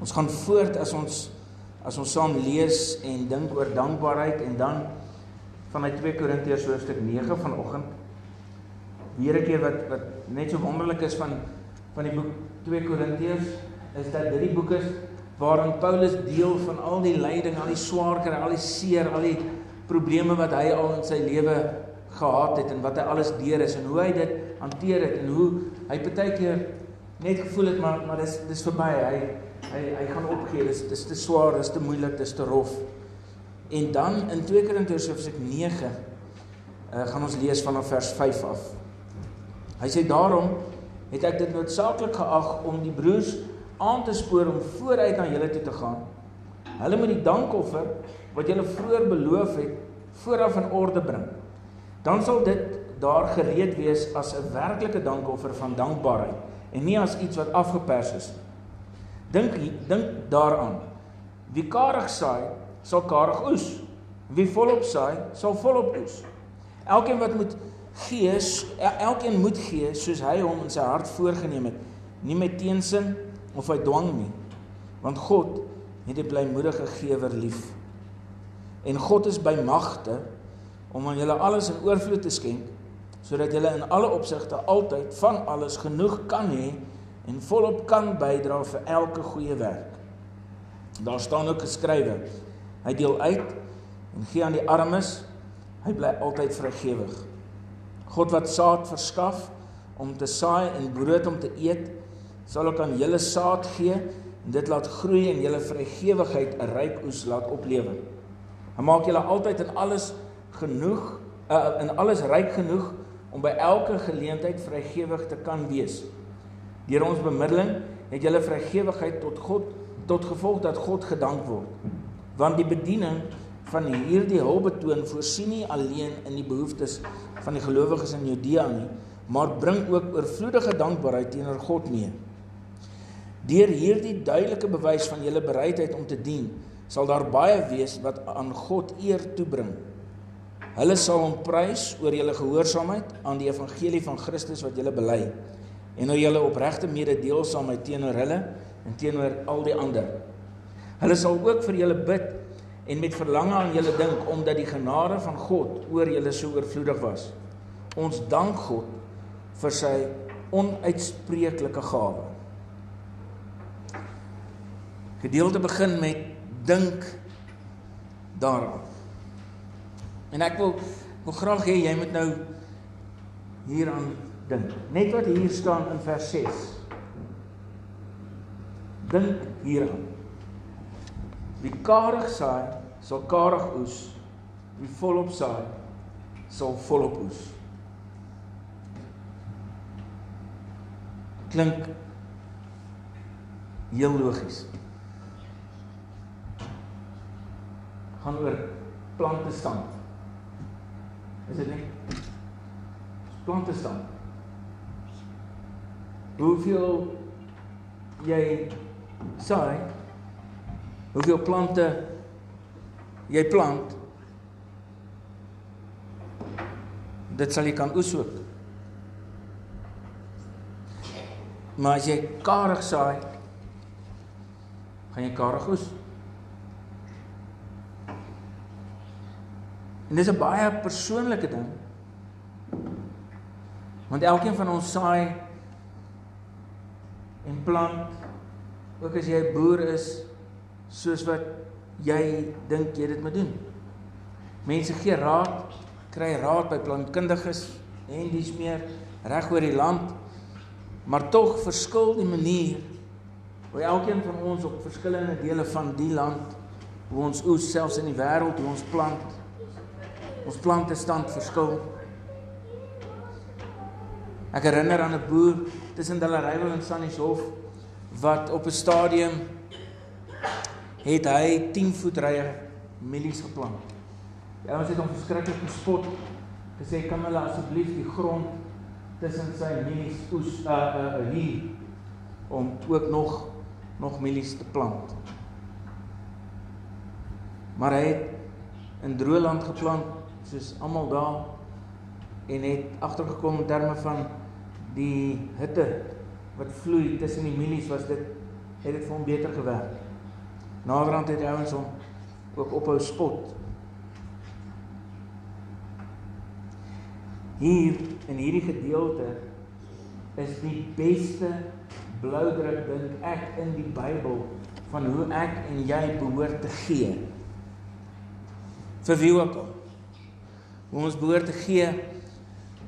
Ons gaan voort as ons as ons saam lees en dink oor dankbaarheid en dan vanuit 2 Korintiërs hoofstuk 9 vanoggend. Weer 'n keer wat wat net so wonderlik is van van die boek 2 Korintiërs is dat dit die boek is waarin Paulus deel van al die lyding, al die swaar kry, al die seer, al die probleme wat hy al in sy lewe gehad het en wat hy alles deur is en hoe hy dit hanteer het en hoe hy baie keer net gevoel het maar maar dis dis verby. Hy hy hy gaan opgee. Dis dis te swaar, dis te moeilik, dis te rof. En dan in 2 Korintiërs hoofstuk 9 uh, eh, gaan ons lees vanaf vers 5 af. Hy sê daarom het ek dit noodsaaklik geag om die broers aan te spoor om vooruit na julle toe te gaan. Hulle moet die dankoffer wat julle vroeër beloof het vooraf in orde bring. Dan sal dit daar gereed wees as 'n werklike dankoffer van dankbaarheid en nie as iets wat afgepers is. Dink dink daaraan. Wie karig saai, sal karig oes. Wie volop saai, sal volop oes. Elkeen wat moet gee, elkeen moet gee soos hy hom in sy hart voorgenem het, nie met teensin of uit dwang nie. Want God het 'n blymoedige gewer lief. En God is by magte om aan julle alles in oorvloed te skenk sodat julle in alle opsigte altyd van alles genoeg kan hê en volop kan bydra vir elke goeie werk. Daar staan ook geskrywe: Hy deel uit en gee aan die armes. Hy bly altyd vrygewig. God wat saad verskaf om te saai en brood om te eet, sal ook aan julle saad gee en dit laat groei en julle vrygewigheid 'n ryk oes laat oplewer. Hy maak julle altyd in alles genoeg, uh, in alles ryk genoeg om by elke geleentheid vrygewig te kan wees. Deur ons bemiddeling het julle vrygewigheid tot God tot gevolg dat God gedank word. Want die bediening van hierdie hulp betoon voorsien nie alleen in die behoeftes van die gelowiges in Judea nie, maar bring ook oorvloedige dankbaarheid teenoor God mee. Deur hierdie duidelike bewys van julle bereidheid om te dien, sal daar baie wees wat aan God eer toebring. Hulle sal hom prys oor julle gehoorsaamheid aan die evangelie van Christus wat julle bely en oor julle opregte mededeelsaamheid teenoor hulle en teenoor al die ander. Hulle sal ook vir julle bid en met verlange aan julle dink omdat die genade van God oor julle so oorvloedig was. Ons dank God vir sy onuitspreeklike gawe. Gedeelte begin met dink daaraan. En ek wil wil graag hê jy moet nou hieraan dink. Net wat hier staan in vers 6. Dink hieraan. Wie karig saai, sal karig oes. Wie volop saai, sal volop oes. Klink heel logies. gaan oor plante stand. Is dit nie? Plante stand. Hoeveel jy saai hoeveel plante jy plant dit sal jy kan oes ook maar as jy karig saai gaan jy karig oes. En dis 'n baie persoonlike ding want elkeen van ons saai en plant ook as jy 'n boer is soos wat jy dink jy dit moet doen. Mense gee raad, kry raad by plantkundiges en dis meer reg oor die land. Maar tog verskil die manier hoe elkeen van ons op verskillende dele van die land hoe ons oes selfs in die wêreld hoe ons plant. Ons plante stand verskil. Ek herinner aan 'n boer tussen Dallarywil en Sannieshof wat op 'n stadium het hy 10 voet rye mielies geplant. Ja, ons het hom verskriklik gespot. Gesê kan hulle asseblief die grond tussen sy mielies oes uh uh hier om ook nog nog mielies te plant. Maar hy het in droë land geplant soos almal daar en het agtergekom in terme van die hitte wat vloei tussen die mielies was dit het dit vir hom beter gewerk. Naderhand het hy ouens hom ook ophou spot. Hier in hierdie gedeelte is die beste bloudruk dink ek in die Bybel van hoe ek en jy behoort te gee. Vir wie ook al. Hoe ons behoort te gee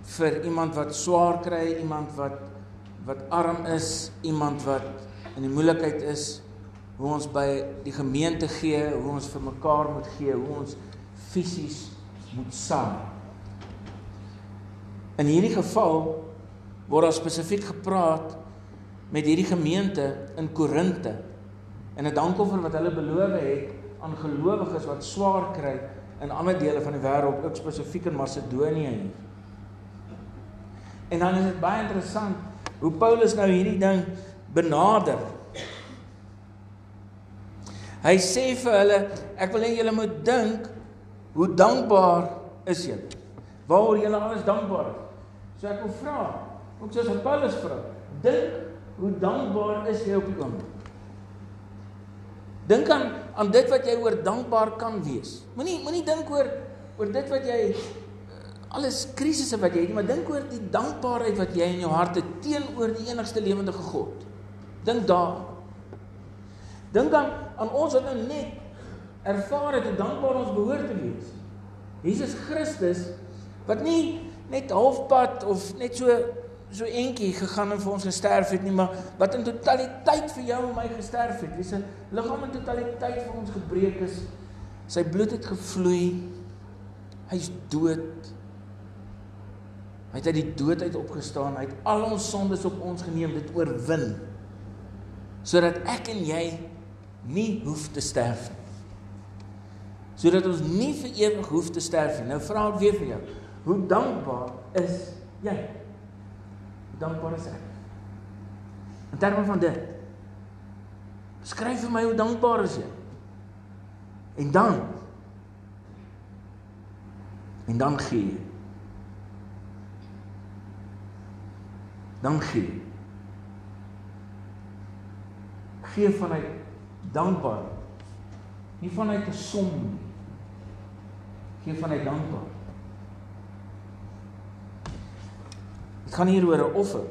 vir iemand wat swaar kry, iemand wat wat arm is, iemand wat in die moeilikheid is, hoe ons by die gemeente gee, hoe ons vir mekaar moet gee, hoe ons fisies moet saam. In hierdie geval word daar spesifiek gepraat met hierdie gemeente in Korinte en 'n dankoffer wat hulle beloof het aan gelowiges wat swaar kry in ander dele van die wêreld, ook spesifiek in Macedonië. En dan is dit baie interessant hoe Paulus nou hierdie ding benader. Hy sê vir hulle, ek wil hê julle moet dink hoe dankbaar is julle? Waaroor julle alles dankbaar is. So ek wil vra, ook soos Paulus vra, dink hoe dankbaar is jy op die oomblik? Dink aan aan dit wat jy oor dankbaar kan wees. Moenie moenie dink oor oor dit wat jy alles krisisse wat jy het, maar dink oor die dankbaarheid wat jy in jou hart het teenoor die enigste lewende God. Dink daar. Dink aan aan ons wat nou net ervaar het hoe dankbaar ons behoort te wees. Jesus Christus wat nie net halfpad of net so so eentjie gegaan en vir ons gesterf het nie, maar wat in totaliteit vir jou en my gesterf het. Wie se liggaam in totaliteit vir ons gebreek is. Sy bloed het gevloei. Hy's dood. Hy het uit die dood uit opgestaan. Hy het al ons sondes op ons geneem, dit oorwin. Sodat ek en jy nie hoef te sterf nie. Sodat ons nie vir ewig hoef te sterf nie. Nou vra ek weer vir jou. Hoe dankbaar is jy? dankbaar is ek. In terme van dit. Skryf vir my hoe dankbaar is jy? En dan en dan gee jy. Dan gee. Gee vanuit dankbaar. Nie vanuit 'n som nie. Gee vanuit dankbaar. Dit gaan hier oor 'n offer.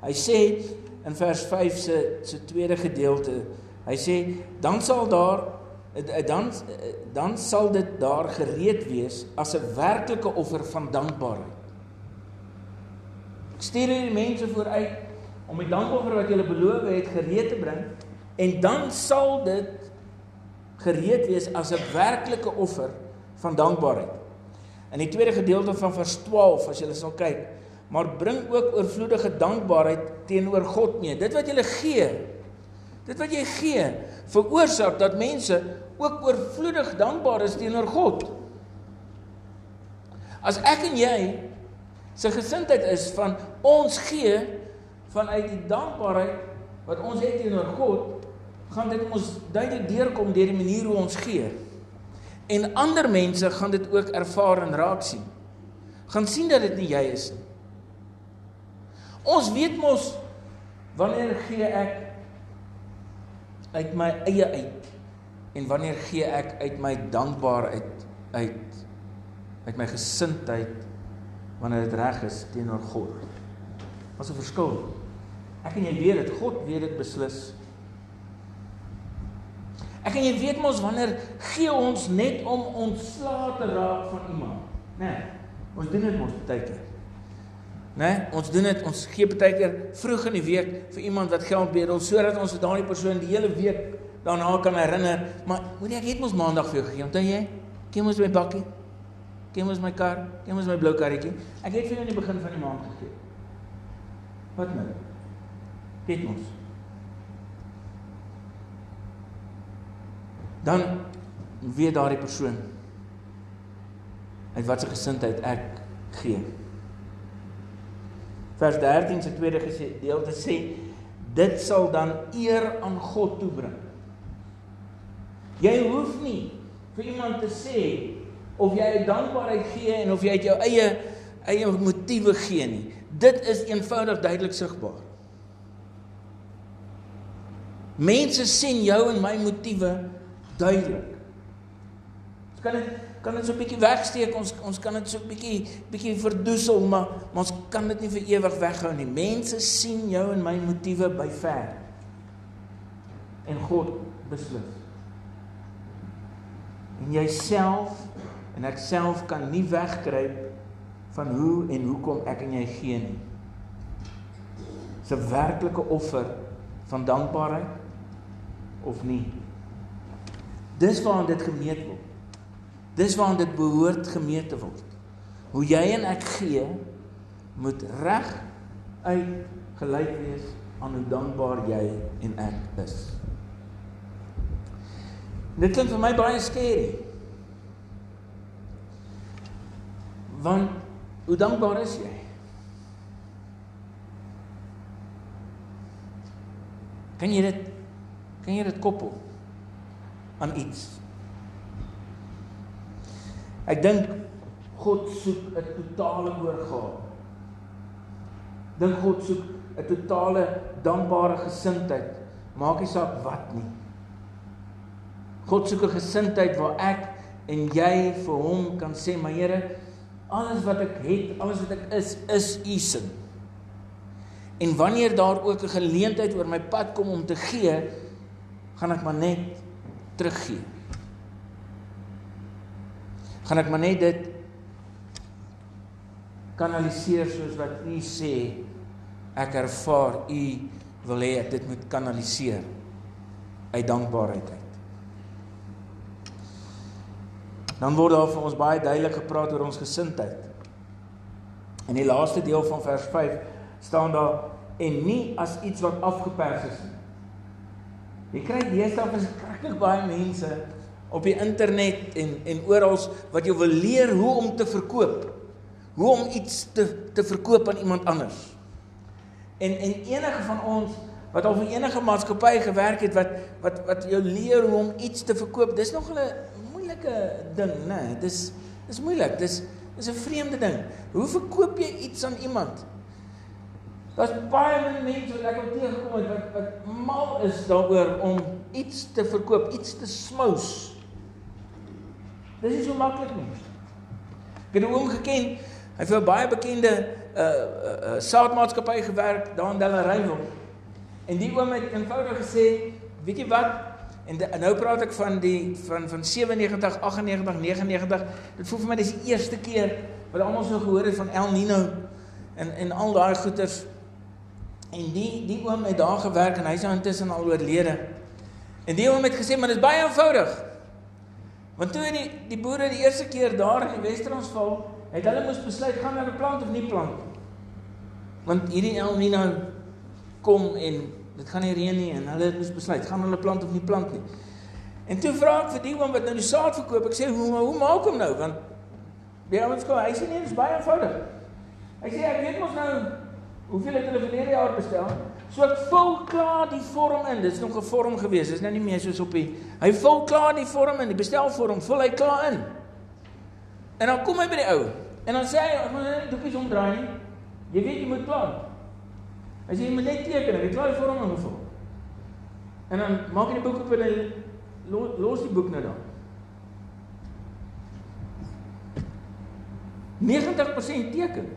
Hy sê in vers 5 se se tweede gedeelte, hy sê dan sal daar dan dan sal dit daar gereed wees as 'n werklike offer van dankbaarheid. Stuur hierdie mense vooruit om die dankoffer wat julle beloof het gereed te bring en dan sal dit gereed wees as 'n werklike offer van dankbaarheid. In die tweede gedeelte van vers 12 as jy sal kyk, maar bring ook oorvloedige dankbaarheid teenoor God mee. Dit wat jy gee, dit wat jy gee, veroorsaak dat mense ook oorvloedig dankbaar is teenoor God. As ek en jy se gesindheid is van ons gee vanuit die dankbaarheid wat ons het teenoor God, gaan dit ons duidelik deurkom deur die manier hoe ons gee. En ander mense gaan dit ook ervaar en raak sien. Gaan sien dat dit nie jy is nie. Ons weet mos wanneer gee ek uit my eie uit en wanneer gee ek uit my dankbaarheid uit uit my gesindheid wanneer dit reg is teenoor God. Wat 'n verskil. Ek en jy weet dit, God weet dit beslis. Ek en jy weet mos wanneer gee ons net om ontslae te raak van iemand, né? Nee, ons doen dit mos baie keer. Né? Nee, ons doen dit, ons gee baie keer vroeg in die week vir iemand wat geld bedel sodat ons daardie persoon die hele week daarna kan herinner, maar moenie ek het mos maandag vir jou gegee, onthou jy? Ken mos my bakkie? Ken mos my kar? Ken mos my blou karretjie? Ek het vir jou in die begin van die maand gegee. Wat nou? Weet mos. dan weet daardie persoon uit watter gesindheid ek gee. Vers 13 se tweede gedeelte sê dit sal dan eer aan God toebring. Jy hoef nie vir iemand te sê of jy dankbaarheid gee en of jy uit jou eie eie motiewe gee nie. Dit is eenvoudig duidelik sigbaar. Mense sien jou en my motiewe duidelik. Ons kan dit kan dit so 'n bietjie wegsteek. Ons ons kan dit so 'n bietjie bietjie verdoesel, maar maar ons kan dit nie vir ewig weghou nie. Mense sien jou en my motiewe by ver. En God beslis. En jouself en ek self kan nie wegkruip van hoe en hoekom ek en jy gee nie. 'n werklike offer van dankbaarheid of nie. Dis waar dit gemeet word. Dis waar dit behoort gemeet te word. Hoe jy en ek gee moet reg uit gelyk wees aan hoe dankbaar jy en ek is. Dit klink vir my baie skerry. Want hoe dankbaar is jy? Kan jy dit kan jy dit koppel aan iets? Ek dink God soek 'n totale oorgawe. Dink God soek 'n totale dankbare gesindheid. Maak nie saak wat nie. God soek 'n gesindheid waar ek en jy vir hom kan sê, "Maar Here, alles wat ek het, alles wat ek is, is U se." En wanneer daar ook 'n geleentheid oor my pad kom om te gee, gaan ek maar net teruggee gaan ek maar net dit kanaliseer soos wat u sê ek ervaar u wil hê ek dit moet kanaliseer uit dankbaarheid uit. Dan word daar vir ons baie duidelik gepraat oor ons gesindheid. In die laaste deel van vers 5 staan daar en nie as iets wat afgepers is nie. Jy kry deesdae verskriklik baie mense op die internet en en oral wat jy wil leer hoe om te verkoop. Hoe om iets te te verkoop aan iemand anders. En en enige van ons wat al vir enige maatskappy gewerk het wat wat wat jou leer hoe om iets te verkoop, dis nog 'n moeilike ding, né? Nee, dis dis moeilik. Dis dis 'n vreemde ding. Hoe verkoop jy iets aan iemand? Daar's baie min mense wat ek al teëgekom het wat wat mal is daaroor om iets te verkoop, iets te smous. Dis nie so maklik nie. Ek het 'n oom geken. Hy het vir 'n baie bekende uh uh, uh saadmaatskappy gewerk daar in Delareyville. En die oom het eenvoudig gesê, weet jy wat? En, de, en nou praat ek van die van van 97, 98, 99. Dit voel vir my dis die eerste keer wat almal so gehoor het van El Nino en en al daai goeters. En die die oom het daar gewerk en hy's nou intussen al oorlede. En die oom het gesê, maar dit is baie eenvoudig. Want toe die die boere die eerste keer daar in die Wes-Transvaal, het hulle moes besluit gaan hulle plant of nie plant. Want hierdie El Niño kom en dit gaan nie reën nie en hulle moes besluit gaan hulle plant of nie plant nie. En toe vra ek vir die oom wat nou die saad verkoop, ek sê hoe hoe maak hom nou want die ouens kom, hy sê nee, dit is baie eenvoudig. Hy sê ek weet mos nou hoeveel het hulle verlede jaar bestel? So ek vul klaar die vorm in. Dis nog 'n vorm gewees. Dis nou nie meer soos op die Hy vul klaar die vorm in, die bestelvorm, vul hy klaar in. En dan kom hy by die ou. En dan sê hy, "Ek moet net doekies omdraai nie. Jy weet jy moet plant." Hy sê jy moet net teken, ek het klaar die vorm ingevul. En dan maak hy die boek op en los die boek nou dan. 90% teken.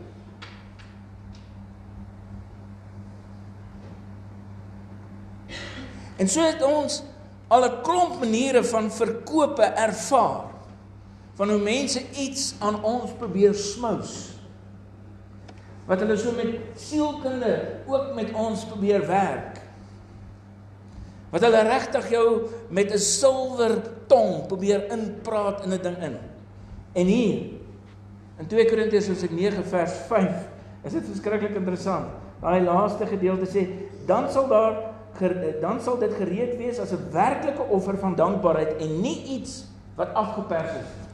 En so het ons al 'n klomp maniere van verkope ervaar. Van hoe mense iets aan ons probeer smous. Wat hulle so met sielkunde ook met ons probeer werk. Wat hulle regtig jou met 'n silwer tong probeer inpraat in 'n ding in. En hier in 2 Korintiërs hoofstuk 9 vers 5 is dit verskriklik interessant. Daai laaste gedeelte sê dan sal daar dan sal dit gereed wees as 'n werklike offer van dankbaarheid en nie iets wat afgepers is.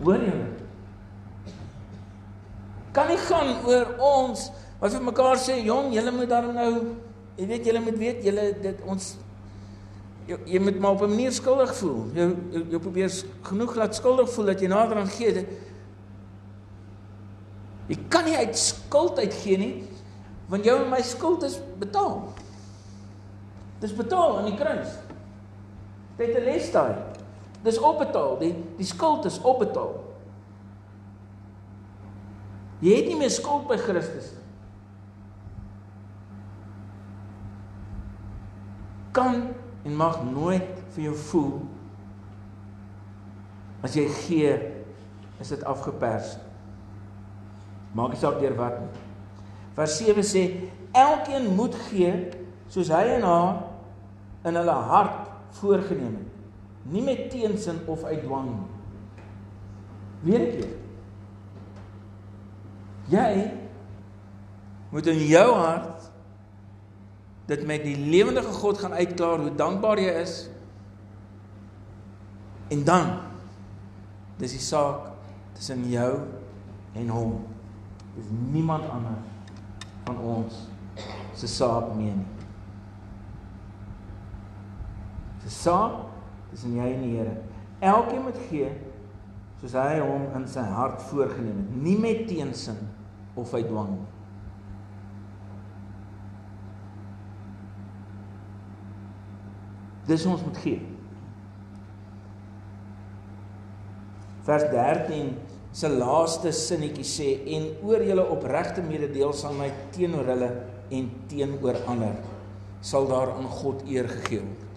Hoor jy? Kan nie gaan oor ons wat vir mekaar sê, "Jong, julle moet dan nou, jy weet julle moet weet, julle dit ons jy, jy moet maar op 'n manier skuldig voel. Jy jy, jy probeer genoeg laat skuldig voel dat jy nader aan gee. Dit, Jy kan nie uit skuld uitgee nie Want jou en my skuld is betaal. Dis betaal aan die kruis. Dit het 'n les daai. Dis opbetaal. Die die skuld is opbetaal. Jy het nie meer skuld by Christus nie. Kan en mag nooit vir jou voel as jy gee is dit afgepers. Maak nie saak deur wat nie. Vers 7 sê elkeen moet gee soos hy en haar in hulle hart voorgenem het. Nie met teensin of uit dwang nie. Weer 'n keer. Jy moet in jou hart dit met die lewendige God gaan uitklaar hoe dankbaar jy is. En dan dis die saak tussen jou en hom. Dis niemand anders van ons se saak meer nie. Dis saak tussen jy en die Here. Elkeen moet gee soos hy hom in sy hart voorgenem het, nie met teensin of uit dwang nie. Dis ons moet gee. Vers 13 se laaste sinnetjie sê en oor julle opregte mededeelsaamheid teenoor hulle en teenoor ander sal daar aan God eer gegee word.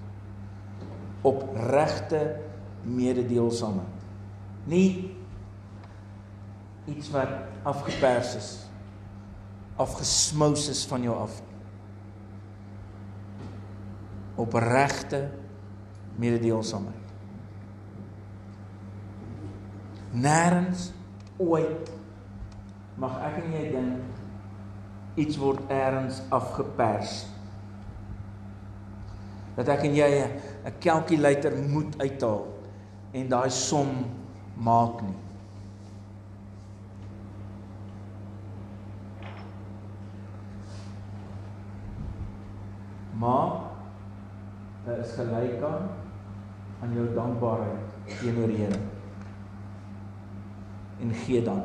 Opregte mededeelsaamheid. Nie iets wat afgepers is afgesmous is van jou af. Opregte mededeelsaamheid. Nêrens ooit mag ek en jy dink iets word eers afgepers. Dat ek en jy 'n kalkulator moet uithaal en daai som maak nie. Maar dit is gelyk aan aan jou dankbaarheid teenoor die Here en gee dan.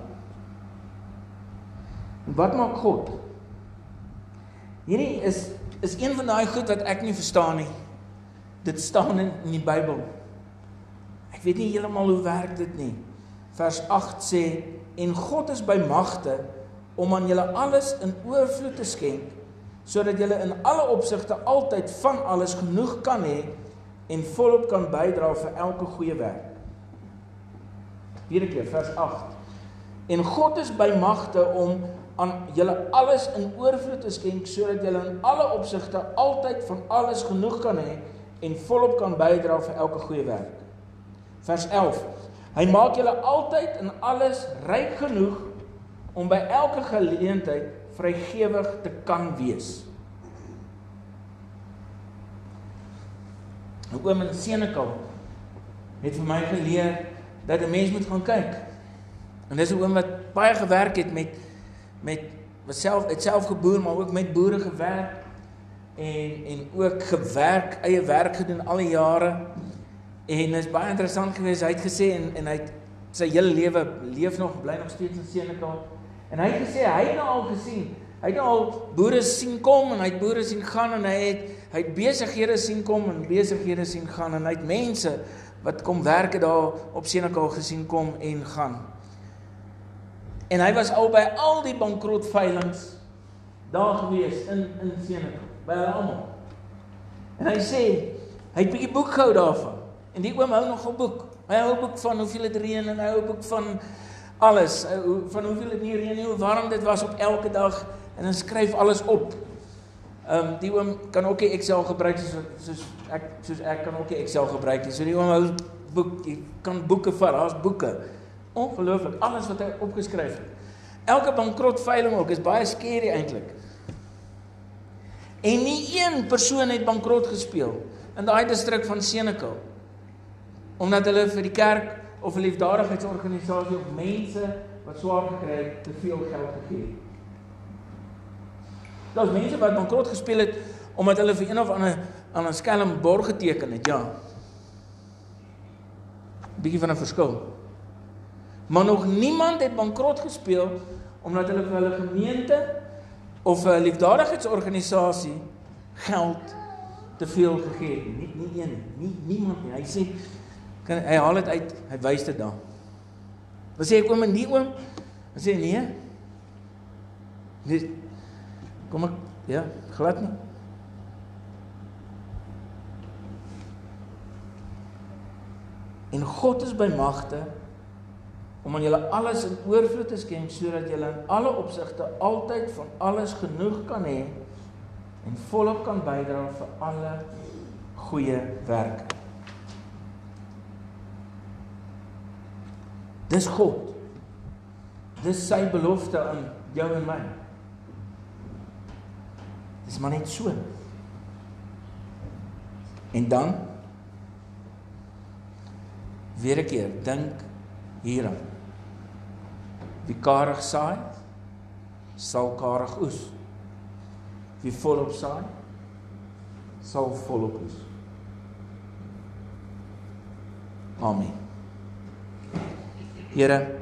En wat maak God? Hierdie is is een van daai goed wat ek nie verstaan nie. Dit staan in, in die Bybel. Ek weet nie heeltemal hoe werk dit nie. Vers 8 sê en God is by magte om aan julle alles in oorvloed te skenk sodat julle in alle opsigte altyd van alles genoeg kan hê en volop kan bydra vir elke goeie werk. Weer 'n keer vers 8. En God is by magte om aan julle alles in oorvloed te skenk sodat julle in alle opsigte altyd van alles genoeg kan hê en volop kan bydra vir elke goeie werk. Vers 11. Hy maak julle altyd in alles ryk genoeg om by elke geleentheid vrygewig te kan wees. 'n Oom in Senekal het vir my geleer dat 'n mens moet gaan kyk. En dis 'n oom wat baie gewerk het met met self het self geboer maar ook met boere gewerk en en ook gewerk, eie werk gedoen al die jare. En is baie interessant geweest. Hy het gesê en en hy het sy hele lewe leef nog bly nog steeds in Senekal. En hy het gesê hy het nou al gesien. Hy het nou al boere sien kom en hy het boere sien gaan en hy het hy het besighede sien kom en besighede sien gaan en hy het mense wat kom werk daar op Senekal gesien kom en gaan. En hy was al by al die bankrotveilings daar gewees in in Senekal by hulle almal. En hy sê hy het 'n bietjie boek gehou daarvan. En die oom hou nog 'n boek. Hy hou 'n boek van hoeveel dit reën en hy hou 'n boek van alles, van hoeveel dit nie reën nie, hoe warm dit was op elke dag en hy skryf alles op. Ehm um, die oom kan ook die Excel gebruik soos soos ek soos ek kan ook die Excel gebruik. So die oom hou boek, jy kan boeke vat, daar's boeke. Ongelooflik, alles wat hy opgeskryf het. Elke bankrot veiling ook is baie skerry eintlik. En nie een persoon het bankrot gespeel in daai distrik van Senekal. Omdat hulle vir die kerk of 'n liefdadigheidsorganisasie of mense wat swaar gekry het, te veel geld gegee het. Daar's mense wat bankrot gespeel het omdat hulle vir een of ander aan 'n skelm borg geteken het, ja. Bietjie van 'n verskil. Maar nog niemand het bankrot gespeel omdat hulle vir hulle gemeente of 'n liefdadigheidsorganisasie geld te veel gegee het nie. Nie nie een nie, niemand nie. Hy sê kan hy haal dit uit, hy wys dit daar. Dan sê ek oom en nie oom. Dan sê nee. Nee. Kom ek ja, glad nie. En God is by magte om aan julle alles in oorvloed te skenk sodat julle in alle opsigte altyd van alles genoeg kan hê en volop kan bydra vir alle goeie werke. Dis God. Dis sy belofte aan jou en my. Dis maar net so. En dan weer 'n keer dink hieraan. Wie karig saai, sal karig oes. Wie volop saai, sal volop oes. Amen. Here